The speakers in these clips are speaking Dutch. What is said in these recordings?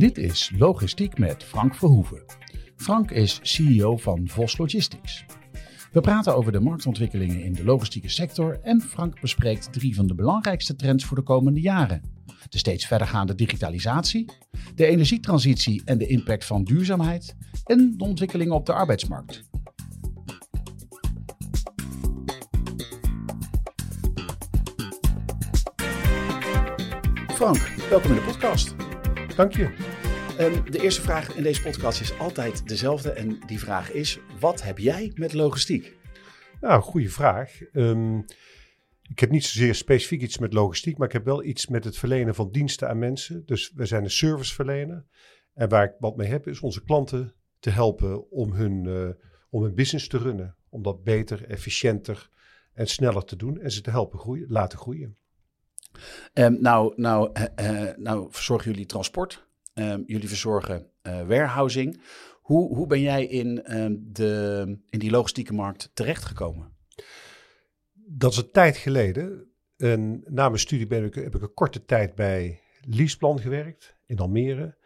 Dit is Logistiek met Frank Verhoeven. Frank is CEO van Vos Logistics. We praten over de marktontwikkelingen in de logistieke sector en Frank bespreekt drie van de belangrijkste trends voor de komende jaren. De steeds verdergaande digitalisatie, de energietransitie en de impact van duurzaamheid en de ontwikkelingen op de arbeidsmarkt. Frank, welkom in de podcast. Dank je. Um, de eerste vraag in deze podcast is altijd dezelfde. En die vraag is: wat heb jij met logistiek? Nou, goede vraag. Um, ik heb niet zozeer specifiek iets met logistiek, maar ik heb wel iets met het verlenen van diensten aan mensen. Dus we zijn een serviceverlener. En waar ik wat mee heb, is onze klanten te helpen om hun, uh, om hun business te runnen. Om dat beter, efficiënter en sneller te doen. En ze te helpen groeien, laten groeien. Um, nou, nou, uh, nou verzorgen jullie transport. Um, jullie verzorgen uh, warehousing. Hoe, hoe ben jij in, um, de, in die logistieke markt terechtgekomen? Dat is een tijd geleden. En na mijn studie ben ik, heb ik een korte tijd bij Leaseplan gewerkt in Almere.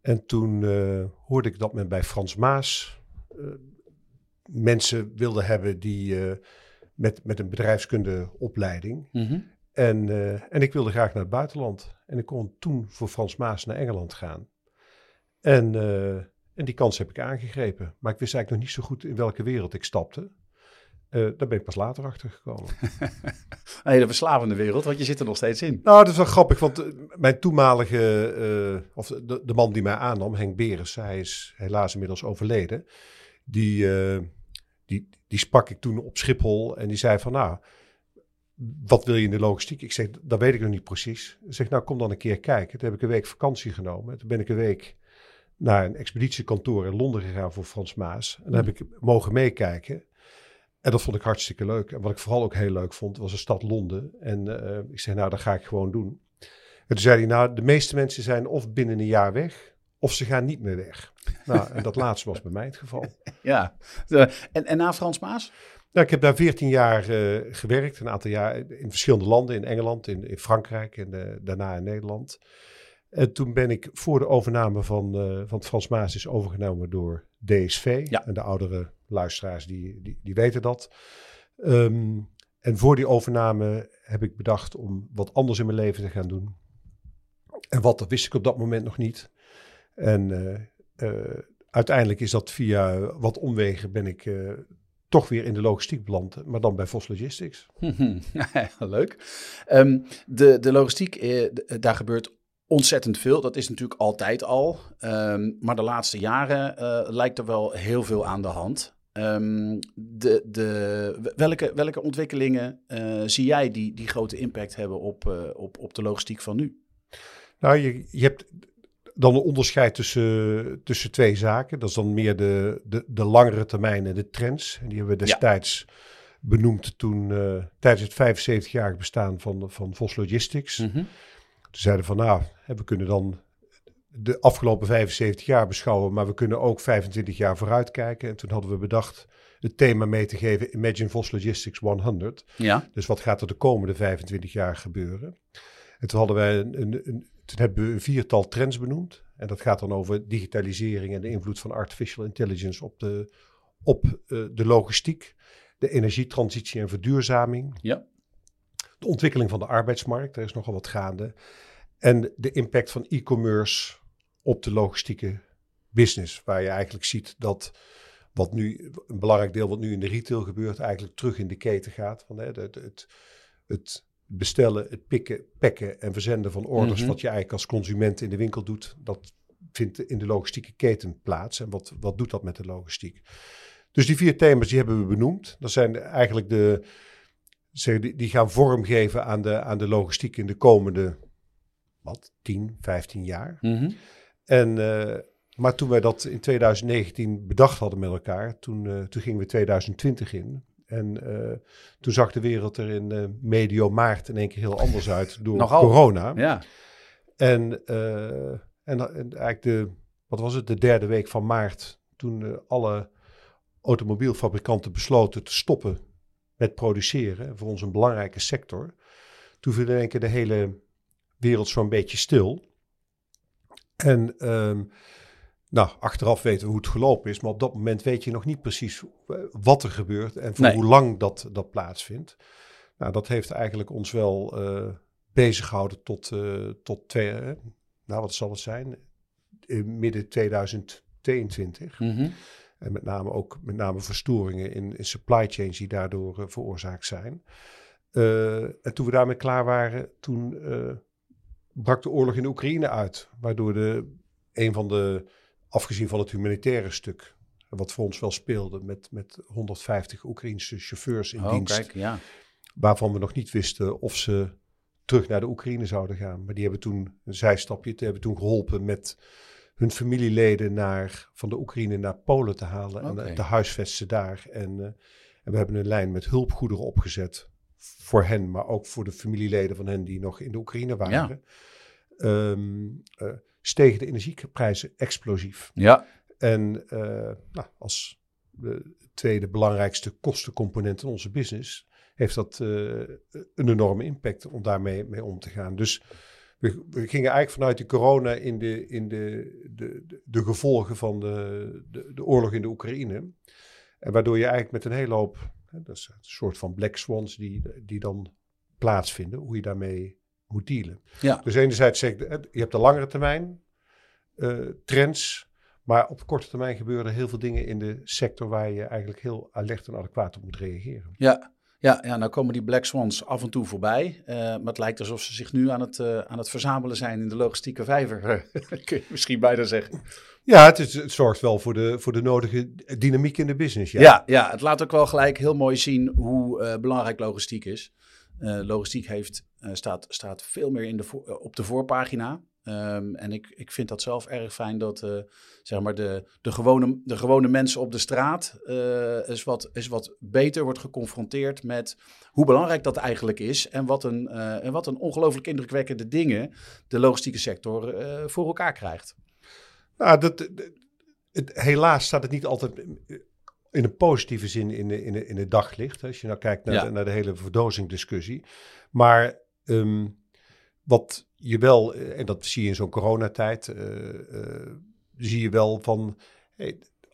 En toen uh, hoorde ik dat men bij Frans Maas uh, mensen wilde hebben die uh, met, met een bedrijfskundeopleiding. Mm -hmm. En, uh, en ik wilde graag naar het buitenland. En ik kon toen voor Frans Maas naar Engeland gaan. En, uh, en die kans heb ik aangegrepen. Maar ik wist eigenlijk nog niet zo goed in welke wereld ik stapte. Uh, daar ben ik pas later achter gekomen. Een hele verslavende wereld, want je zit er nog steeds in. Nou, dat is wel grappig, want mijn toenmalige, of de, de, man die mij aannam, Henk Beres, hij is helaas inmiddels overleden. Die, die, die sprak ik toen op Schiphol en die zei van nou wat wil je in de logistiek? Ik zeg, dat weet ik nog niet precies. Ik zeg, nou kom dan een keer kijken. Toen heb ik een week vakantie genomen. Toen ben ik een week naar een expeditiekantoor in Londen gegaan voor Frans Maas. En dan heb ik mogen meekijken. En dat vond ik hartstikke leuk. En wat ik vooral ook heel leuk vond, was de stad Londen. En uh, ik zeg, nou, dat ga ik gewoon doen. En toen zei hij, nou, de meeste mensen zijn of binnen een jaar weg, of ze gaan niet meer weg. nou, en dat laatste was bij mij het geval. Ja, en, en na Frans Maas? Nou, ik heb daar 14 jaar uh, gewerkt, een aantal jaar in verschillende landen, in Engeland, in, in Frankrijk en uh, daarna in Nederland. En toen ben ik voor de overname van, uh, van Frans Maas is overgenomen door DSV. Ja. En de oudere luisteraars die, die, die weten dat. Um, en voor die overname heb ik bedacht om wat anders in mijn leven te gaan doen. En wat, dat wist ik op dat moment nog niet. En uiteindelijk is dat via wat omwegen ben ik toch weer in de logistiek beland, maar dan bij Vos Logistics. Leuk. Um, de, de logistiek, eh, daar gebeurt ontzettend veel. Dat is natuurlijk altijd al. Um, maar de laatste jaren uh, lijkt er wel heel veel aan de hand. Um, de, de, welke, welke ontwikkelingen uh, zie jij die, die grote impact hebben op, uh, op, op de logistiek van nu? Nou, je, je hebt dan een onderscheid tussen, tussen twee zaken. Dat is dan meer de, de, de langere termijn en de trends. En die hebben we destijds ja. benoemd toen uh, tijdens het 75-jarig bestaan van, van Vos Logistics. Mhm. Mm -hmm. Toen zeiden van nou, we kunnen dan de afgelopen 75 jaar beschouwen, maar we kunnen ook 25 jaar vooruitkijken. En toen hadden we bedacht het thema mee te geven Imagine Vos Logistics 100. Ja. Dus wat gaat er de komende 25 jaar gebeuren? En toen hadden wij een, een, een toen hebben we een viertal trends benoemd. En dat gaat dan over digitalisering en de invloed van artificial intelligence op de, op, uh, de logistiek, de energietransitie en verduurzaming. Ja. De ontwikkeling van de arbeidsmarkt, daar is nogal wat gaande. En de impact van e-commerce op de logistieke business. Waar je eigenlijk ziet dat wat nu, een belangrijk deel wat nu in de retail gebeurt, eigenlijk terug in de keten gaat. Van, hè, het, het, het bestellen, het pikken, pakken en verzenden van orders, Mhm. wat je eigenlijk als consument in de winkel doet, dat vindt in de logistieke keten plaats. En wat, wat doet dat met de logistiek? Dus die vier thema's die hebben we benoemd. Dat zijn eigenlijk de, die, gaan vorm geven aan de, aan de logistiek in de komende wat, 10, 15 jaar. Mhm. En, uh, maar toen wij dat in 2019 bedacht hadden met elkaar, toen, uh, toen gingen we 2020 in. En uh, toen zag de wereld er in medio maart in één keer heel anders uit door Nogal. corona. Ja. En, en, en, eigenlijk de, wat was het, de derde week van maart, toen alle automobielfabrikanten besloten te stoppen met produceren, voor ons een belangrijke sector. Toen viel in één keer de hele wereld zo'n beetje stil. En um, nou, achteraf weten we hoe het gelopen is, maar op dat moment weet je nog niet precies wat er gebeurt en voor Nee. hoe lang dat, dat plaatsvindt. Nou, dat heeft eigenlijk ons wel eh bezig gehouden tot, eh, tot twee, eh, nou wat zal het zijn, in midden 2022. Mhm. En met name ook met name verstoringen in, in supply chains die daardoor eh, veroorzaakt zijn. Eh, en toen we daarmee klaar waren, toen eh, brak de oorlog in de Oekraïne uit. Waardoor de, een van de, afgezien van het humanitaire stuk, wat voor ons wel speelde, met, met 150 Oekraïnse chauffeurs in Oh, dienst. kijk, ja. Waarvan we nog niet wisten of ze terug naar de Oekraïne zouden gaan. Maar die hebben toen een zijstapje, die hebben toen geholpen met hun familieleden naar, van de Oekraïne naar Polen te halen. En te huisvesten daar. En, eh, en we hebben een lijn met hulpgoederen opgezet voor hen, maar ook voor de familieleden van hen die nog in de Oekraïne waren. Ehm, eh, stegen de energieprijzen explosief. Ja, En eh, nou, als de tweede belangrijkste kostencomponent in onze business, heeft dat eh, een enorme impact om daarmee mee om te gaan. Dus we, we gingen eigenlijk vanuit de corona in de, in de, de, de, de gevolgen van de, de, de oorlog in de Oekraïne. En waardoor je eigenlijk met een hele hoop, hè, dat is een soort van black swans die, die dan plaatsvinden, hoe je daarmee moet dealen. ja. Dus enerzijds zeg ik, eh, je hebt de langere termijn eh, trends, maar op korte termijn gebeuren er heel veel dingen in de sector waar je eigenlijk heel alert en adequaat op moet reageren. Ja, ja, ja, nou komen die Black Swans af en toe voorbij. eh, maar het lijkt alsof ze zich nu aan het, aan het verzamelen zijn in de logistieke vijver. Kun je misschien bijna zeggen. Ja, het, is, het zorgt wel voor de, voor de nodige dynamiek in de business. Ja, Ja. Ja, het laat ook wel gelijk heel mooi zien hoe belangrijk logistiek is. Logistiek heeft, staat, staat veel meer in de voor- eh, op de voorpagina. Ehm, en ik, ik vind dat zelf erg fijn dat eh, zeg maar de, de, gewone, de gewone mensen op de straat eh, is, wat, is wat beter wordt geconfronteerd met hoe belangrijk dat eigenlijk is. En wat een, eh, en wat een ongelooflijk indrukwekkende dingen de logistieke sector eh, voor elkaar krijgt. Nou, dat, dat- het, helaas staat het niet altijd in een positieve zin in, de, in, de, in het daglicht. Als je nou kijkt naar, Ja. de, naar de hele verdozingdiscussie. Maar ehm, wat je wel, eh, en dat zie je in zo'n coronatijd, eh, zie je wel van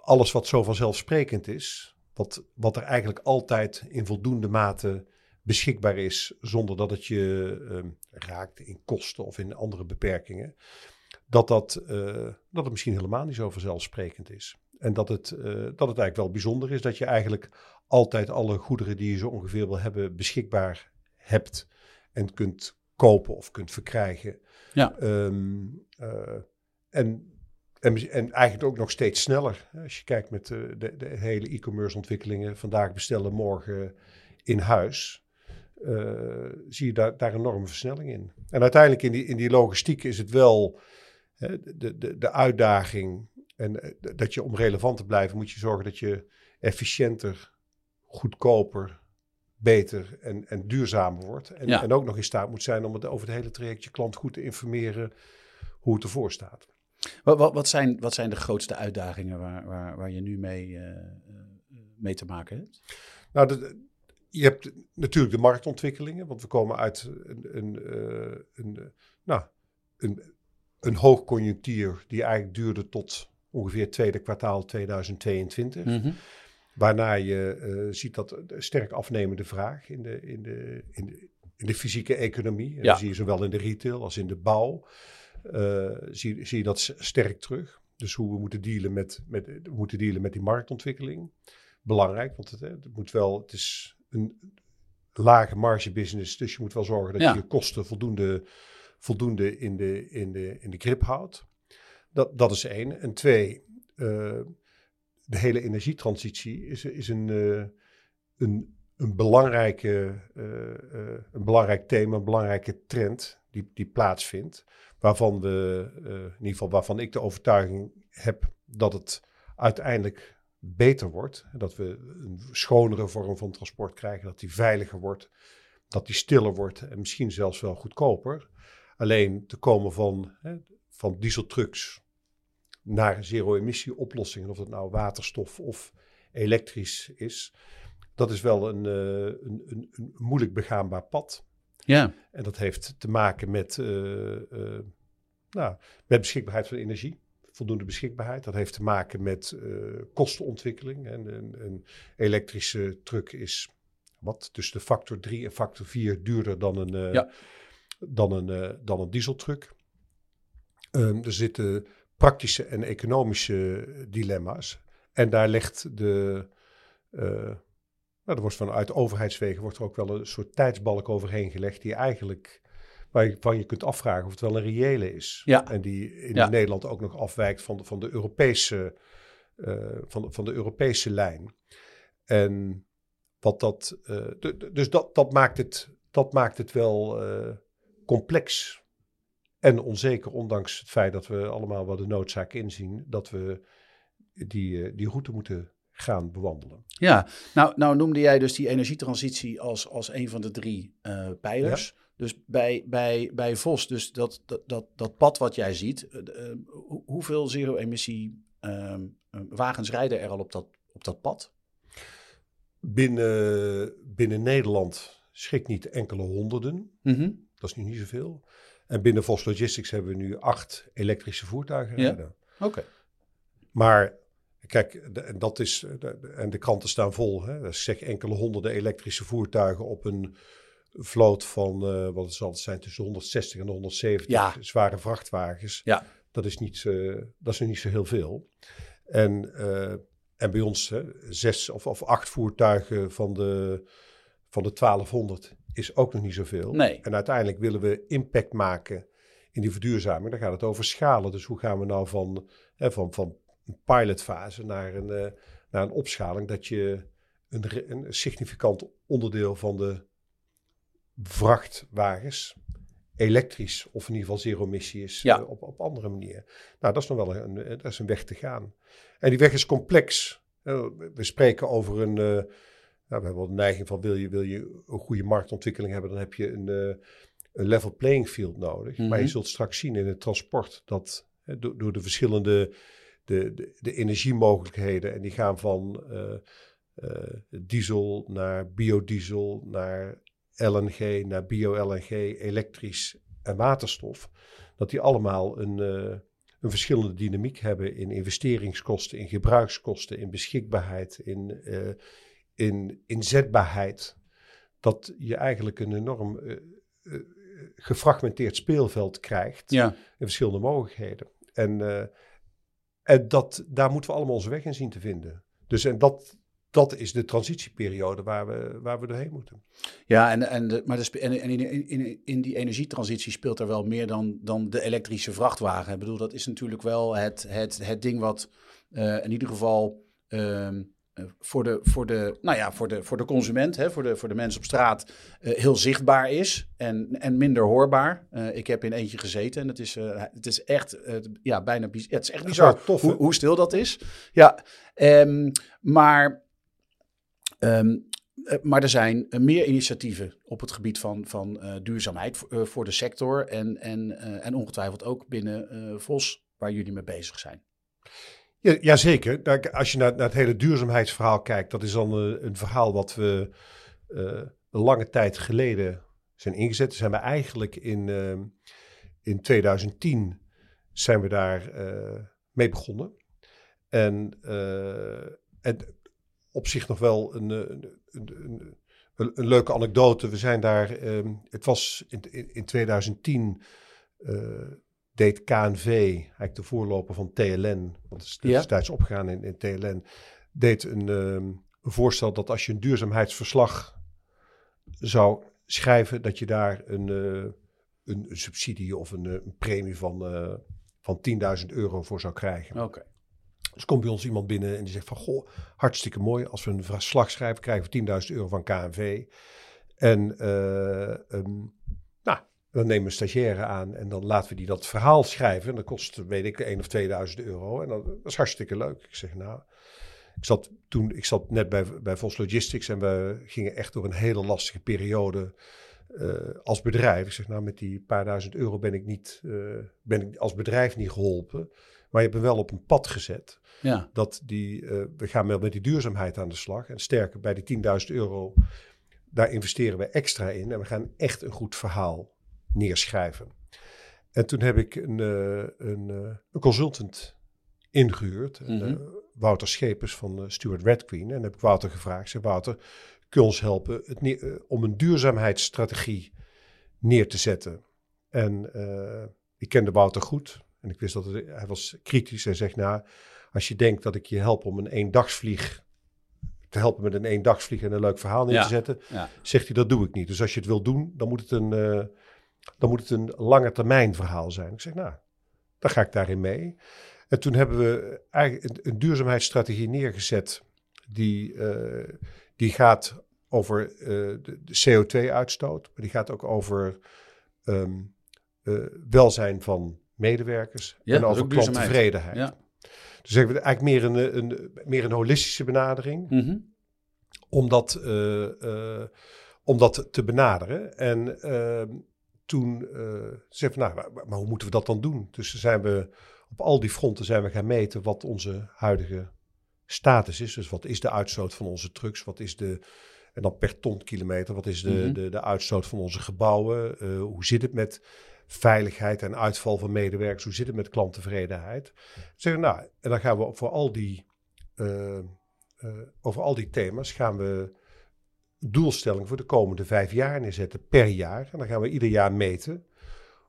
alles wat zo vanzelfsprekend is, wat, wat er eigenlijk altijd in voldoende mate beschikbaar is, zonder dat het je ehm, raakt in kosten of in andere beperkingen dat, dat, dat het misschien helemaal niet zo vanzelfsprekend is. En dat het, dat het eigenlijk wel bijzonder is dat je eigenlijk altijd alle goederen die je zo ongeveer wil hebben beschikbaar hebt en kunt kopen of kunt verkrijgen. Ja. Ehm, eh, en, en, en eigenlijk ook nog steeds sneller. Als je kijkt met eh, de, de hele e-commerce ontwikkelingen, vandaag bestellen, morgen in huis. eh, zie je daar, daar een enorme versnelling in. En uiteindelijk in die, in die logistiek is het wel hè, de, de, de uitdaging. En dat je om relevant te blijven, moet je zorgen dat je efficiënter, goedkoper, beter en, en duurzamer wordt. En, Ja. en ook nog in staat moet zijn om het over het hele traject je klant goed te informeren hoe het ervoor staat. Wat, wat, wat, zijn, wat zijn de grootste uitdagingen waar, waar, waar je nu mee, eh, eh, mee te maken hebt? Nou, de- je hebt natuurlijk de marktontwikkelingen, want we komen uit een, een, eh, een, nou, een, een hoogconjunctuur die eigenlijk duurde tot ongeveer tweede kwartaal 2022. Mhm. Waarna je eh, ziet dat de sterk afnemende vraag in de, in de, in de, in de fysieke economie. En Ja. Dat zie je zowel in de retail als in de bouw. eh, zie, zie je dat sterk terug. Dus hoe we moeten dealen met, met, we moeten dealen met die marktontwikkeling. Belangrijk, want het, het moet wel, het is een lage marge business. Dus je moet wel zorgen dat Ja. je je kosten voldoende, voldoende in, de, in, de, in de grip houdt. Dat, dat is één. En twee, eh, de hele energietransitie is, is een, eh, een een, belangrijke, een belangrijk thema, een belangrijke trend die, die plaatsvindt. Waarvan we, in ieder geval waarvan ik de overtuiging heb dat het uiteindelijk beter wordt. Dat we een schonere vorm van transport krijgen, dat die veiliger wordt, dat die stiller wordt en misschien zelfs wel goedkoper. Alleen te komen van, hè, van dieseltrucks naar zero-emissie oplossingen, of het nou waterstof of elektrisch is, dat is wel een, uh, een, een, een, moeilijk begaanbaar pad. Ja. En dat heeft te maken met, uh, uh, nou, met beschikbaarheid van energie voldoende beschikbaarheid. Dat heeft te maken met kostenontwikkeling. En een, elektrische truck is wat tussen de factor 3 en factor 4 duurder dan een, ja. dan een, dan een dieseltruck. Um, er zitten praktische en economische dilemma's. En daar legt de. nou, er wordt vanuit overheidswegen wordt er ook wel een soort tijdsbalk overheen gelegd, die eigenlijk waarvan je kunt afvragen of het wel een reële is. Ja. En die in Nederland ook nog afwijkt van de, van de, Europese, uh, van de, van de Europese lijn. En wat dat, uh, dus dat, dat, maakt het, dat maakt het wel uh, complex en onzeker, ondanks het feit dat we allemaal wel de noodzaak inzien dat we die, die route moeten gaan bewandelen. Ja, nou, nou noemde jij dus die energietransitie als, als een van de drie pijlers. Ja. Dus bij, bij, bij Vos, dus dat, dat, dat, dat pad wat jij ziet, uh, hoeveel zero-emissie uh, wagens rijden er al op dat, op dat pad? Binnen, binnen Nederland schrik niet enkele honderden. Mm -hmm. Dat is nu niet zoveel. En binnen Vos Logistics hebben we nu acht elektrische voertuigen rijden. Ja? Oké. Okay. Maar kijk, en dat is, en de kranten staan vol. Hè? Zeg enkele honderden elektrische voertuigen op een vloot van, uh, wat het zal het zijn, tussen 160 en 170 ja. zware vrachtwagens. Ja. Dat is niet, uh, dat is niet zo heel veel. En, uh, en bij ons hè, zes of, of acht voertuigen van de, van de 1200 is ook nog niet zoveel. Nee. En uiteindelijk willen we impact maken in die verduurzaming. Dan gaat het over schalen. Dus hoe gaan we nou van, hè, van, van een pilotfase naar een, naar een opschaling, dat je een, een significant onderdeel van de vrachtwagens elektrisch of in ieder geval zero-emissie is ja. uh, op, op andere manier. Nou, dat is nog wel een, dat is een weg te gaan. En die weg is complex. Uh, we spreken over een, nou, we hebben wel de neiging van wil je, wil je een goede marktontwikkeling hebben, dan heb je een, een level playing field nodig. Mhm. Maar je zult straks zien in het transport dat door, door de verschillende de, de, de energiemogelijkheden en die gaan van diesel naar biodiesel naar LNG naar bio-LNG, elektrisch en waterstof, dat die allemaal een, een verschillende dynamiek hebben in investeringskosten, in gebruikskosten, in beschikbaarheid, in, in inzetbaarheid. Dat je eigenlijk een enorm uh, gefragmenteerd speelveld krijgt ja. in verschillende mogelijkheden. En, en dat, daar moeten we allemaal onze weg in zien te vinden. Dus en dat, dat is de transitieperiode waar we, waar we doorheen moeten. Ja, en, en, maar de, en in, in, in die energietransitie speelt er wel meer dan, dan de elektrische vrachtwagen. Ik bedoel, dat is natuurlijk wel het, het, het ding wat uh, in ieder geval uh, voor, de, voor, de, nou ja, voor, de, voor de consument, hè, voor, de, voor de mensen op straat, uh, heel zichtbaar is en, en minder hoorbaar. Uh, ik heb in eentje gezeten en het is, het is echt ja, bijna ja, het is echt bizar tof, hoe, hoe, stil dat is. Ja, um, maar Um, maar er zijn meer initiatieven op het gebied van, van duurzaamheid uh, voor de sector. En, en, en ongetwijfeld ook binnen VOS, waar jullie mee bezig zijn. Ja, jazeker. Als je naar, naar, het hele duurzaamheidsverhaal kijkt, dat is dan een verhaal wat we een lange tijd geleden zijn ingezet. Zijn we eigenlijk in, in 2010 zijn we daar mee begonnen. En, op zich nog wel een, een, een, een, leuke anekdote. We zijn daar, um, het was in, in, in 2010, uh, deed KNV, eigenlijk de voorloper van TLN, want het is destijds ja. opgegaan in, in TLN, deed een, um, een voorstel dat als je een duurzaamheidsverslag zou schrijven, dat je daar een, uh, een, een, subsidie of een, een premie van, uh, van 10.000 euro voor zou krijgen. Oké. Okay. Dus komt bij ons iemand binnen en die zegt van, goh, hartstikke mooi. Als we een verslag schrijven, krijgen we 10.000 euro van KNV. En uh, um, nou, dan nemen we een stagiaire aan en dan laten we die dat verhaal schrijven. En dat kost, weet ik, 1 of 2000 euro. En dat is hartstikke leuk. Ik zeg, nou, ik zat toen, ik zat net bij, bij Vos Logistics en we gingen echt door een hele lastige periode uh, als bedrijf. Ik zeg, nou, met die paar duizend euro ben ik niet, uh, ben ik als bedrijf niet geholpen. Maar je hebt me wel op een pad gezet. Ja. Dat die, uh, we gaan wel met die duurzaamheid aan de slag. En sterker, bij die 10.000 euro, daar investeren we extra in. En we gaan echt een goed verhaal neerschrijven. En toen heb ik een, een, een consultant ingehuurd. Mm -hmm. Wouter Schepers van Stuart Red Queen. En heb ik Wouter gevraagd. Zeg, Wouter, kun je ons helpen het om een duurzaamheidsstrategie neer te zetten? En uh, ik kende Wouter goed. En ik wist dat het, hij was kritisch en zegt, nou, als je denkt dat ik je help om een eendagsvlieg te helpen met een eendagsvlieg en een leuk verhaal neer Ja, te zetten, ja. zegt hij, dat doe ik niet. Dus als je het wil doen, dan moet het een, uh, dan moet het een lange termijn verhaal zijn. Ik zeg, nou, dan ga ik daarin mee. En toen hebben we eigenlijk een, een duurzaamheidsstrategie neergezet die, uh, die gaat over uh, de, de CO2-uitstoot, maar die gaat ook over um, uh, welzijn van medewerkers Ja, en over klanttevredenheid. Ja. Dus hebben we eigenlijk meer een, een, meer een holistische benadering Mhm. om dat, eh, eh, om dat te benaderen. En ehm, toen uh, zei van, nou, maar, maar hoe moeten we dat dan doen? Dus zijn we op al die fronten zijn we gaan meten wat onze huidige status is. Dus wat is de uitstoot van onze trucks? Wat is de, en dan per ton kilometer, wat is de, Mhm. de, de uitstoot van onze gebouwen? Uh, hoe zit het met veiligheid en uitval van medewerkers? Hoe zit het met klanttevredenheid? Zeggen, nou, en dan gaan we voor al die, uh, over al die thema's gaan we doelstellingen voor de komende vijf jaar neerzetten per jaar. En dan gaan we ieder jaar meten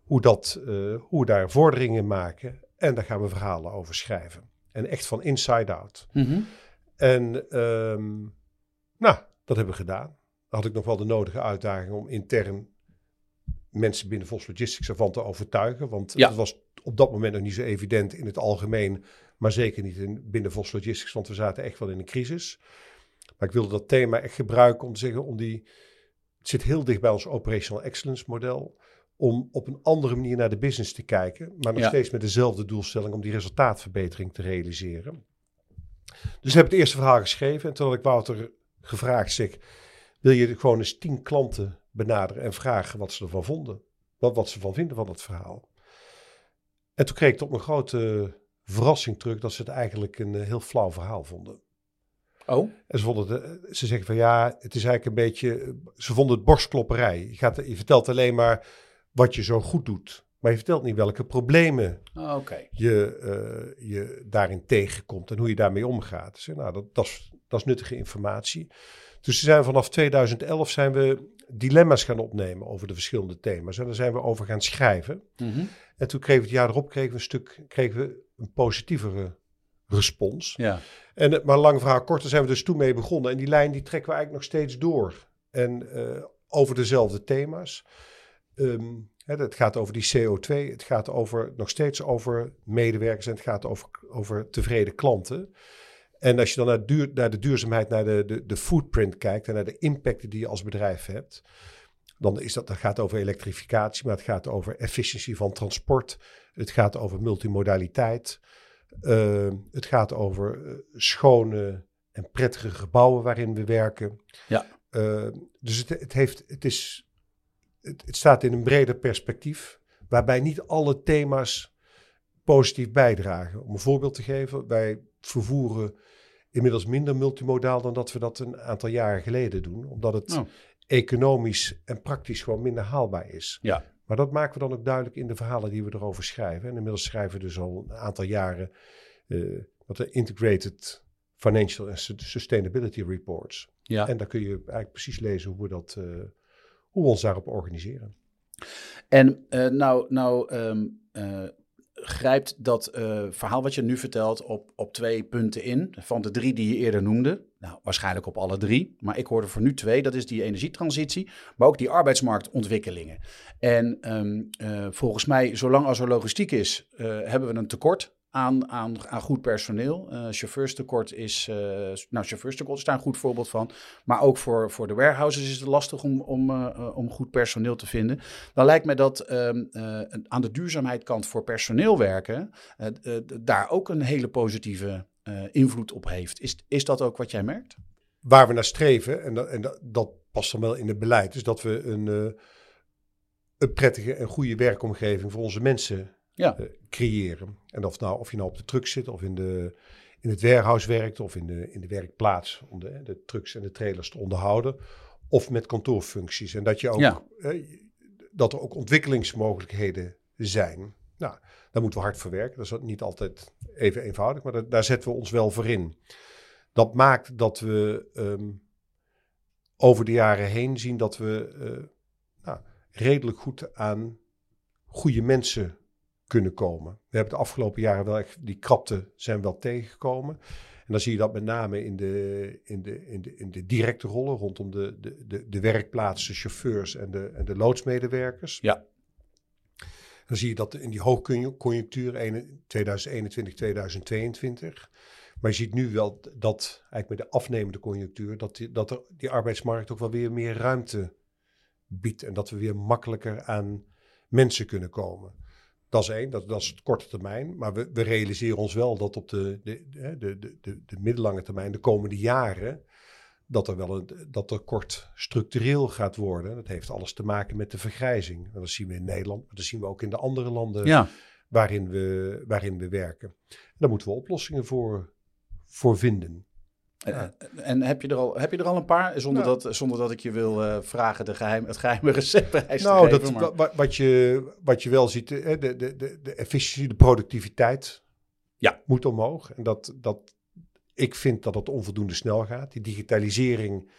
hoe, dat, uh, hoe we daar vorderingen maken. En daar gaan we verhalen over schrijven. En echt van inside out. Mhm. En um, nou, dat hebben we gedaan. Dan had ik nog wel de nodige uitdaging om intern mensen binnen Vos Logistics ervan te overtuigen. Want Ja. het was op dat moment nog niet zo evident in het algemeen, maar zeker niet in, binnen Vos Logistics, want we zaten echt wel in een crisis. Maar ik wilde dat thema echt gebruiken om te zeggen, om die, het zit heel dicht bij ons operational excellence model, om op een andere manier naar de business te kijken, maar nog Ja. steeds met dezelfde doelstelling om die resultaatverbetering te realiseren. Dus ik heb het eerste verhaal geschreven en toen had ik Wouter gevraagd, zeg, wil je gewoon eens tien klanten benaderen en vragen wat ze ervan vonden, wat, wat ze ervan vinden van dat verhaal. En toen kreeg ik tot mijn grote verrassing terug dat ze het eigenlijk een eh, heel flauw verhaal vonden. Oh, En ze, vonden het, eh, ze zeggen van ja, het is eigenlijk een beetje, ze vonden het borstklopperij. Je, gaat, je vertelt alleen maar wat je zo goed doet, maar je vertelt niet welke problemen oh, oké. je, uh, je daarin tegenkomt en hoe je daarmee omgaat. Dus, nou, dat, dat, is, dat is nuttige informatie. Dus zijn vanaf 2011 zijn we dilemma's gaan opnemen over de verschillende thema's. En daar zijn we over gaan schrijven. Mhm. En toen kregen we het jaar erop kregen we een stuk kregen we een positievere respons. Ja. En, eh, maar lang verhaal kort, daar zijn we dus toen mee begonnen. En die lijn die trekken we eigenlijk nog steeds door. En uh, over dezelfde thema's. Um, het gaat over die CO2, het gaat over, nog steeds over medewerkers en het gaat over, over tevreden klanten. En als je dan naar, duur, naar de duurzaamheid, naar de, de, de footprint kijkt en naar de impact die je als bedrijf hebt, dan is dat, dat gaat over elektrificatie, maar het gaat over efficiëntie van transport. Het gaat over multimodaliteit. Uh, het gaat over uh, schone en prettige gebouwen waarin we werken. Ja. Uh, dus het, het, heeft, het, is, het, het staat in een breder perspectief, waarbij niet alle thema's positief bijdragen. Om een voorbeeld te geven, wij vervoeren inmiddels minder multimodaal dan dat we dat een aantal jaren geleden doen. Omdat het Oh. economisch en praktisch gewoon minder haalbaar is. Ja. Maar dat maken we dan ook duidelijk in de verhalen die we erover schrijven. En inmiddels schrijven we dus al een aantal jaren uh, wat de Integrated Financial and Sustainability Reports. Ja. En daar kun je eigenlijk precies lezen hoe we, dat, uh, hoe we ons daarop organiseren. En uh, nou, nou um, uh, grijpt dat uh, verhaal wat je nu vertelt op, op twee punten in. Van de drie die je eerder noemde. Nou, waarschijnlijk op alle drie. Maar ik hoorde voor nu twee. Dat is die energietransitie, maar ook die arbeidsmarktontwikkelingen. En um, uh, volgens mij, zolang als er logistiek is, uh, hebben we een tekort aan, aan, goed personeel. Uh, chauffeurstekort is, uh, nou chauffeurstekort is daar een goed voorbeeld van. Maar ook voor, voor de warehouses is het lastig om, om, uh, om goed personeel te vinden. Dan lijkt mij dat ehm, aan de duurzaamheidskant voor personeel werken daar ook een hele positieve invloed op heeft. Is, is dat ook wat jij merkt? Waar we naar streven, en dat, en dat past dan wel in het beleid, is dat we een, een prettige en goede werkomgeving voor onze mensen ja. uh, creëren. En of, nou, of je nou op de truck zit of in, de, in het warehouse werkt of in de, in de werkplaats om de, de trucks en de trailers te onderhouden. Of met kantoorfuncties. En dat, je ook, uh, dat er ook ontwikkelingsmogelijkheden zijn. Nou, daar moeten we hard voor werken. Dat is niet altijd even eenvoudig, maar daar zetten we ons wel voor in. Dat maakt dat we um, over de jaren heen zien dat we uh, nou, redelijk goed aan goede mensen kunnen komen. We hebben de afgelopen jaren wel echt, die krapte zijn wel tegengekomen. En dan zie je dat met name in de, in de, in de, in de directe rollen rondom de, de, de, de werkplaatsen, chauffeurs en de, en de loodsmedewerkers. Ja. Dan zie je dat in die hoogconjunctuur 2021, 2022. Maar je ziet nu wel dat eigenlijk met de afnemende conjunctuur, dat, die, dat er, die arbeidsmarkt ook wel weer meer ruimte biedt. En dat we weer makkelijker aan mensen kunnen komen. Dat is één, dat, dat is het korte termijn. Maar we, we realiseren ons wel dat op de, de, de, de, de, de middellange termijn, de komende jaren, dat er wel een dat er kort structureel gaat worden. Dat heeft alles te maken met de vergrijzing. En dat zien we in Nederland, maar dat zien we ook in de andere landen waarin, we, waarin we werken. En daar moeten we oplossingen voor, voor vinden. En, en, heb, je er al, heb je er al een paar, zonder, nou. dat, zonder dat ik je wil uh, vragen de geheim, het geheime receptprijs nou, te geven? Dat, wat, je, wat je wel ziet, de, de, de, de efficiëntie, de productiviteit ja. moet omhoog. En dat, dat, ik vind dat het onvoldoende snel gaat. Die digitalisering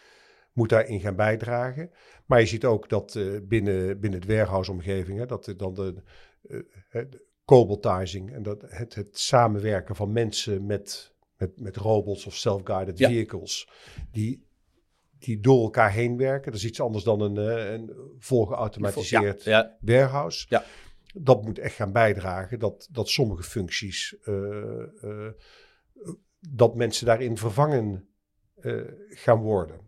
moet daarin gaan bijdragen. Maar je ziet ook dat uh, binnen, binnen het warehouse-omgeving, dat dan de, uh, de cobaltizing en dat het, het samenwerken van mensen met met, met robots of self-guided vehicles, die, die door elkaar heen werken. Dat is iets anders dan een, uh, een volgeautomatiseerd ja, warehouse. Ja. Dat moet echt gaan bijdragen dat, dat sommige functies, uh, uh, dat mensen daarin vervangen gaan worden.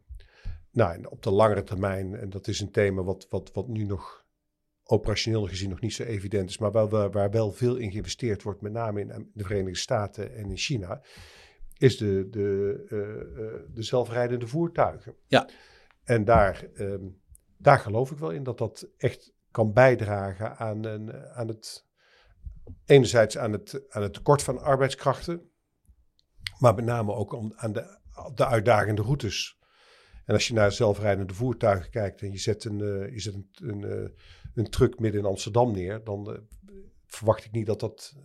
Nou, en op de langere termijn, en dat is een thema wat, wat, wat nu nog operationeel gezien nog niet zo evident is, maar waar, waar wel veel in geïnvesteerd wordt, met name in de Verenigde Staten en in China, is de, de, uh, uh, de zelfrijdende voertuigen. Ja. En daar, um, daar geloof ik wel in dat dat echt kan bijdragen aan, een, aan het, enerzijds aan het, aan het tekort van arbeidskrachten, maar met name ook om, aan de, de uitdagende routes. En als je naar zelfrijdende voertuigen kijkt en je zet een, uh, je zet een, een, een truck midden in Amsterdam neer, dan verwacht ik niet dat dat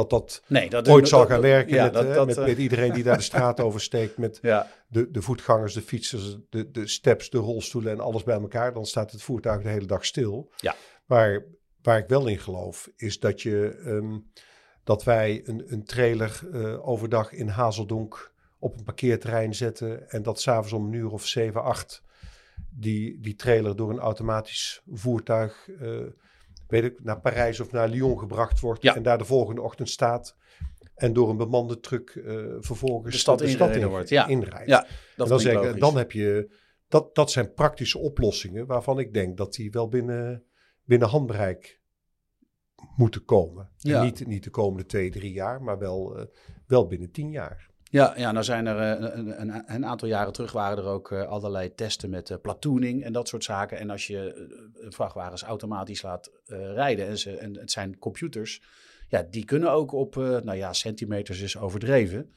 dat dat, nee, dat ooit zal gaan werken ja, met, dat, dat, met, met, iedereen die daar de straat oversteekt. Met ja. de, de voetgangers, de fietsers, de, de steps, de rolstoelen en alles bij elkaar. Dan staat het voertuig de hele dag stil. Ja. Maar waar ik wel in geloof, is dat, je, um, dat wij een, een trailer uh, overdag in Hazeldonk op een parkeerterrein zetten. En dat s'avonds om een uur of 7, 8 die, die trailer door een automatisch voertuig... Uh, weet ik, naar Parijs of naar Lyon gebracht wordt. En daar de volgende ochtend staat. En door een bemande truck uh, vervolgens de stad, de stad in, wordt. Ja. inrijdt. Ja, dat dan, zeg, dan heb je, dat, dat zijn praktische oplossingen waarvan ik denk dat die wel binnen, binnen handbereik moeten komen. Ja. niet, niet de komende twee, drie jaar, maar wel, uh, wel binnen tien jaar. Ja, ja, nou zijn er uh, een, een, een, aantal jaren terug waren er ook uh, allerlei testen met uh, platooning en dat soort zaken. En als je vrachtwagens automatisch laat rijden en, ze, en het zijn computers, ja, die kunnen ook op, nou ja, centimeters is overdreven.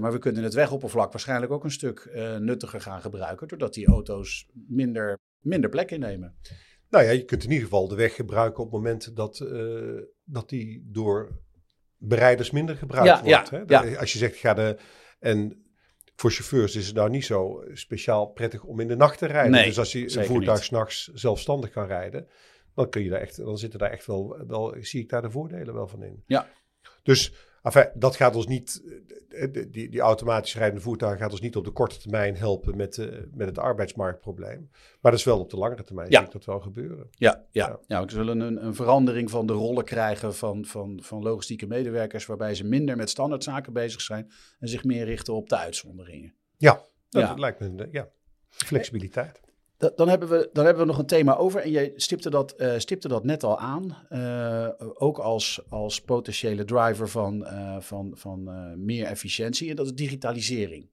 maar we kunnen het wegoppervlak waarschijnlijk ook een stuk nuttiger gaan gebruiken, doordat die auto's minder, minder plek innemen. Nou ja, je kunt in ieder geval de weg gebruiken op het moment dat, dat die door bereiders minder gebruikt wordt. hè? Ja. Als je zegt, ga de. En voor chauffeurs is het nou niet zo speciaal prettig om in de nacht te rijden. Nee, dus als je een voertuig s'nachts zelfstandig kan rijden, dan kun je daar echt, dan zitten daar echt wel, wel, zie ik daar de voordelen wel van in. Ja. Dus Enfin, dat gaat ons niet, die, die, die automatisch rijdende voertuigen gaat ons niet op de korte termijn helpen met, uh, met het arbeidsmarktprobleem. Maar dat is wel op de langere termijn, ja. dat wel gebeuren. Ja, ja. ja. we zullen een, een verandering van de rollen krijgen van, van, van logistieke medewerkers, waarbij ze minder met standaardzaken bezig zijn en zich meer richten op de uitzonderingen. Ja, dat ja. lijkt me, ja, flexibiliteit. Dan hebben, we, dan hebben we nog een thema over. En jij stipte dat, uh, stipte dat net al aan. Uh, ook als, als potentiële driver van, uh, van, van meer efficiëntie. En dat is digitalisering.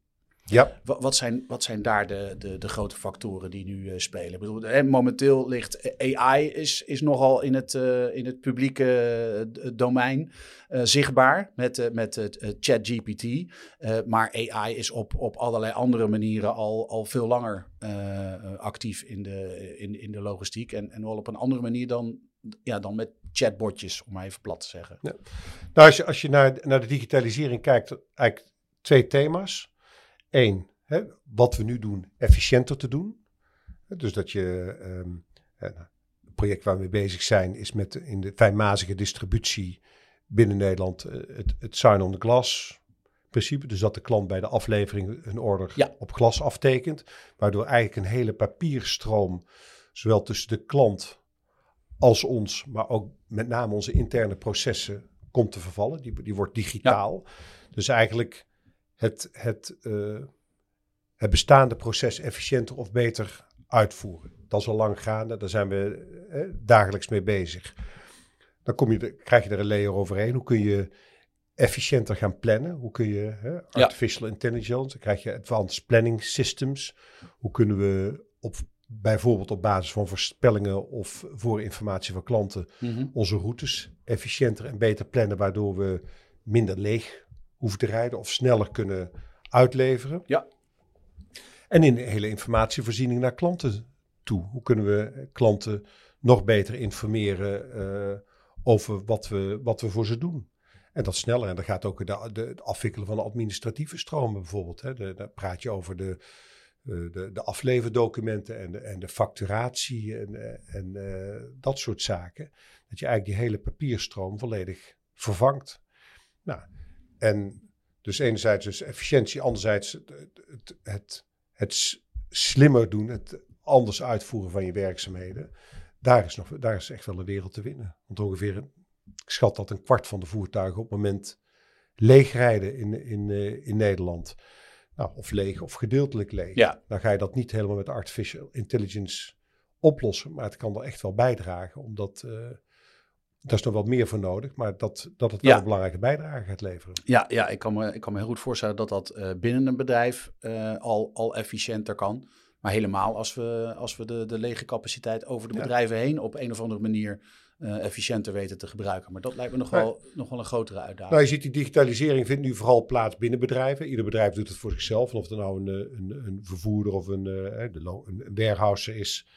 Ja. Wat, wat, zijn, wat zijn daar de, de, de grote factoren die nu uh, spelen? Ik bedoel, hè, momenteel ligt AI is, is nogal in het, uh, in het publieke uh, domein zichtbaar met, met het ChatGPT. maar AI is op, op allerlei andere manieren al, al veel langer actief in de, in, in de logistiek. En, en wel op een andere manier dan, ja, dan met chatbotjes, om maar even plat te zeggen. Ja. Nou, als je, als je naar, naar de digitalisering kijkt, eigenlijk twee thema's. Eén, hè, wat we nu doen, efficiënter te doen. Dus dat je, um, het project waar we bezig zijn, is met in de fijnmazige distributie binnen Nederland eh, het, het sign on the glass principe. Dus dat de klant bij de aflevering een order op glas aftekent. Waardoor eigenlijk een hele papierstroom, zowel tussen de klant als ons, maar ook met name onze interne processen, komt te vervallen. Die, die wordt digitaal. Dus eigenlijk het, het, uh, het bestaande proces efficiënter of beter uitvoeren. Dat is al lang gaande, daar zijn we eh, dagelijks mee bezig. Dan kom je, krijg je er een layer overheen. Hoe kun je efficiënter gaan plannen? Hoe kun je artificial intelligence, dan krijg je advanced planning systems. Hoe kunnen we op, bijvoorbeeld op basis van voorspellingen of voorinformatie van klanten mhm. onze routes efficiënter en beter plannen, waardoor we minder leeg hoeven te rijden of sneller kunnen uitleveren. Ja. En in de hele informatievoorziening naar klanten toe. Hoe kunnen we klanten nog beter informeren uh, over wat we, wat we voor ze doen? En dat sneller. En dan gaat ook de, de, het afwikkelen van de administratieve stromen bijvoorbeeld. Hè. De, dan praat je over de, de, de afleverdocumenten en de, en de facturatie en, eh, en uh, dat soort zaken. Dat je eigenlijk die hele papierstroom volledig vervangt. Nou, en dus enerzijds dus efficiëntie, anderzijds het, het, het, het slimmer doen, het anders uitvoeren van je werkzaamheden. Daar is, nog, daar is echt wel een wereld te winnen. Want ongeveer, ik schat dat een kwart van de voertuigen op het moment leegrijden in, in, uh, in Nederland. Nou, of leeg of gedeeltelijk leeg. Ja. Dan ga je dat niet helemaal met artificial intelligence oplossen. Maar het kan er echt wel bijdragen. Omdat uh, daar is nog wat meer voor nodig, maar dat, dat het wel een belangrijke bijdrage gaat leveren. Ja, ja ik, kan me, ik kan me heel goed voorstellen dat dat uh, binnen een bedrijf uh, al, al efficiënter kan. Maar helemaal als we, als we de, de lege capaciteit over de ja. bedrijven heen op een of andere manier uh, efficiënter weten te gebruiken. Maar dat lijkt me nog, maar, wel, nog wel een grotere uitdaging. Nou, je ziet die digitalisering vindt nu vooral plaats binnen bedrijven. Ieder bedrijf doet het voor zichzelf. of er nou een, een, een vervoerder of een, een, een warehouser is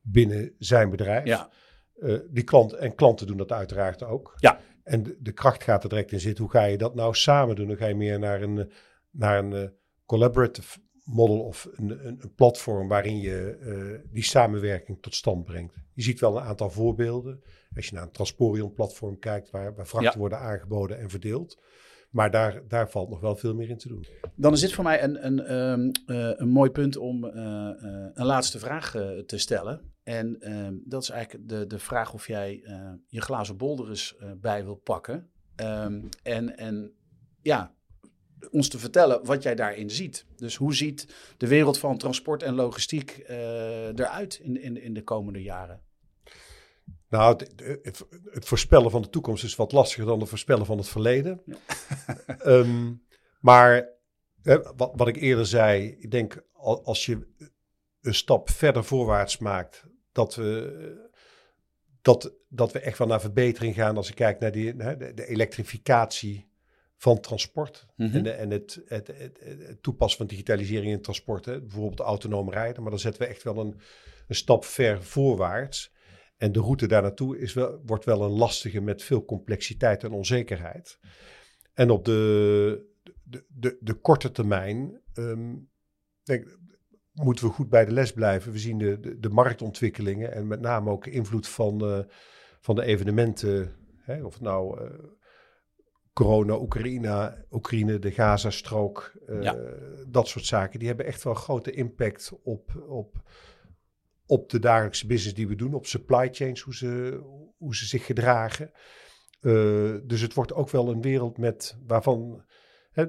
binnen zijn bedrijf. Ja. Uh, die klant, en klanten doen dat uiteraard ook. Ja. En de, de, kracht gaat er direct in zitten. Hoe ga je dat nou samen doen? Dan ga je meer naar een, naar een uh, collaborative model of een, een, een platform waarin je uh, die samenwerking tot stand brengt. Je ziet wel een aantal voorbeelden. Als je naar een Transporion platform kijkt waar, waar vrachten ja. worden aangeboden en verdeeld. Maar daar, daar valt nog wel veel meer in te doen. Dan is dit voor mij een, een, um, uh, een mooi punt om uh, uh, een laatste vraag te stellen. En ehm, dat is eigenlijk de, de vraag of jij je glazen bolder eens bij wil pakken. Um, en, en ja, ons te vertellen wat jij daarin ziet. Dus hoe ziet de wereld van transport en logistiek eruit in, in, in de komende jaren? Nou, het, het, het, voorspellen van de toekomst is wat lastiger dan het voorspellen van het verleden. Ja. um, maar hè, wat, wat, ik eerder zei, ik denk als je een stap verder voorwaarts maakt, dat we, dat, dat we echt wel naar verbetering gaan als ik kijk naar die, de, de elektrificatie van transport mm -hmm. en, de, en het, het, het, toepassen van digitalisering in transport. Hè. Bijvoorbeeld autonoom rijden, maar dan zetten we echt wel een, een stap ver voorwaarts. En de route daar naartoe is wel, wordt wel een lastige met veel complexiteit en onzekerheid. En op de, de, de, de korte termijn um, denk, moeten we goed bij de les blijven. We zien de, de, de marktontwikkelingen en met name ook invloed van, uh, van de evenementen. Hè, of het nou uh, corona, Oekraïne, Oekraïne de Gazastrook, uh, ja. dat soort zaken. Die hebben echt wel grote impact op, op, op de dagelijkse business die we doen, op supply chains, hoe ze, hoe ze zich gedragen. Dus het wordt ook wel een wereld met waarvan. Hè,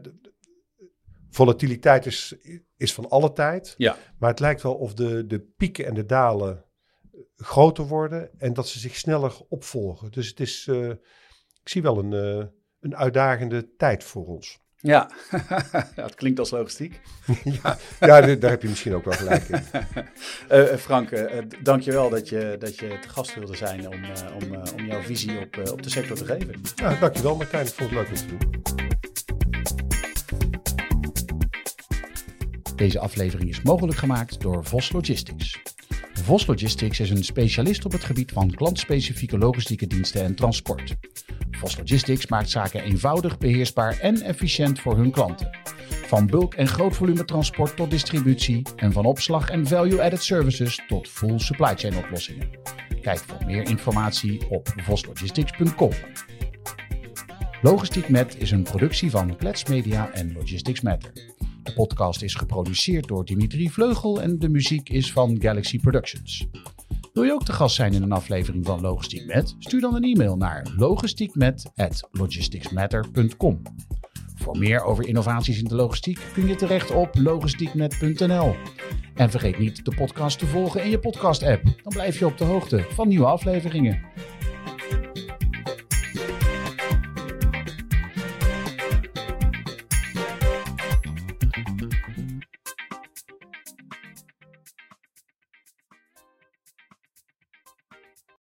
volatiliteit is, is van alle tijd. Ja. Maar het lijkt wel of de, de pieken en de dalen groter worden en dat ze zich sneller opvolgen. Dus het is, uh, ik zie wel een, uh, een uitdagende tijd voor ons. Ja, het klinkt als logistiek. ja, ja, daar heb je misschien ook wel gelijk in. uh, Frank, uh, dank je wel dat je, dat je te gast wilde zijn om, om, om jouw visie op, op de sector te geven. Ja, dank je wel Martijn, ik vond het leuk om te doen. Deze aflevering is mogelijk gemaakt door Vos Logistics. Vos Logistics is een specialist op het gebied van klantspecifieke logistieke diensten en transport. Vos Logistics maakt zaken eenvoudig, beheersbaar en efficiënt voor hun klanten. Van bulk- en grootvolume transport tot distributie en van opslag en value-added services tot full supply chain oplossingen. Kijk voor meer informatie op voslogistics.com. Logistiek Met is een productie van Klets Media en Logistics Matter. De podcast is geproduceerd door Dimitri Vleugel en de muziek is van Galaxy Productions. Wil je ook te gast zijn in een aflevering van Logistiek Met? Stuur dan een e-mail naar logistiekmet@logisticsmatter.com. Voor meer over innovaties in de logistiek kun je terecht op logistiekmet.nl. En vergeet niet de podcast te volgen in je podcast-app. Dan blijf je op de hoogte van nieuwe afleveringen.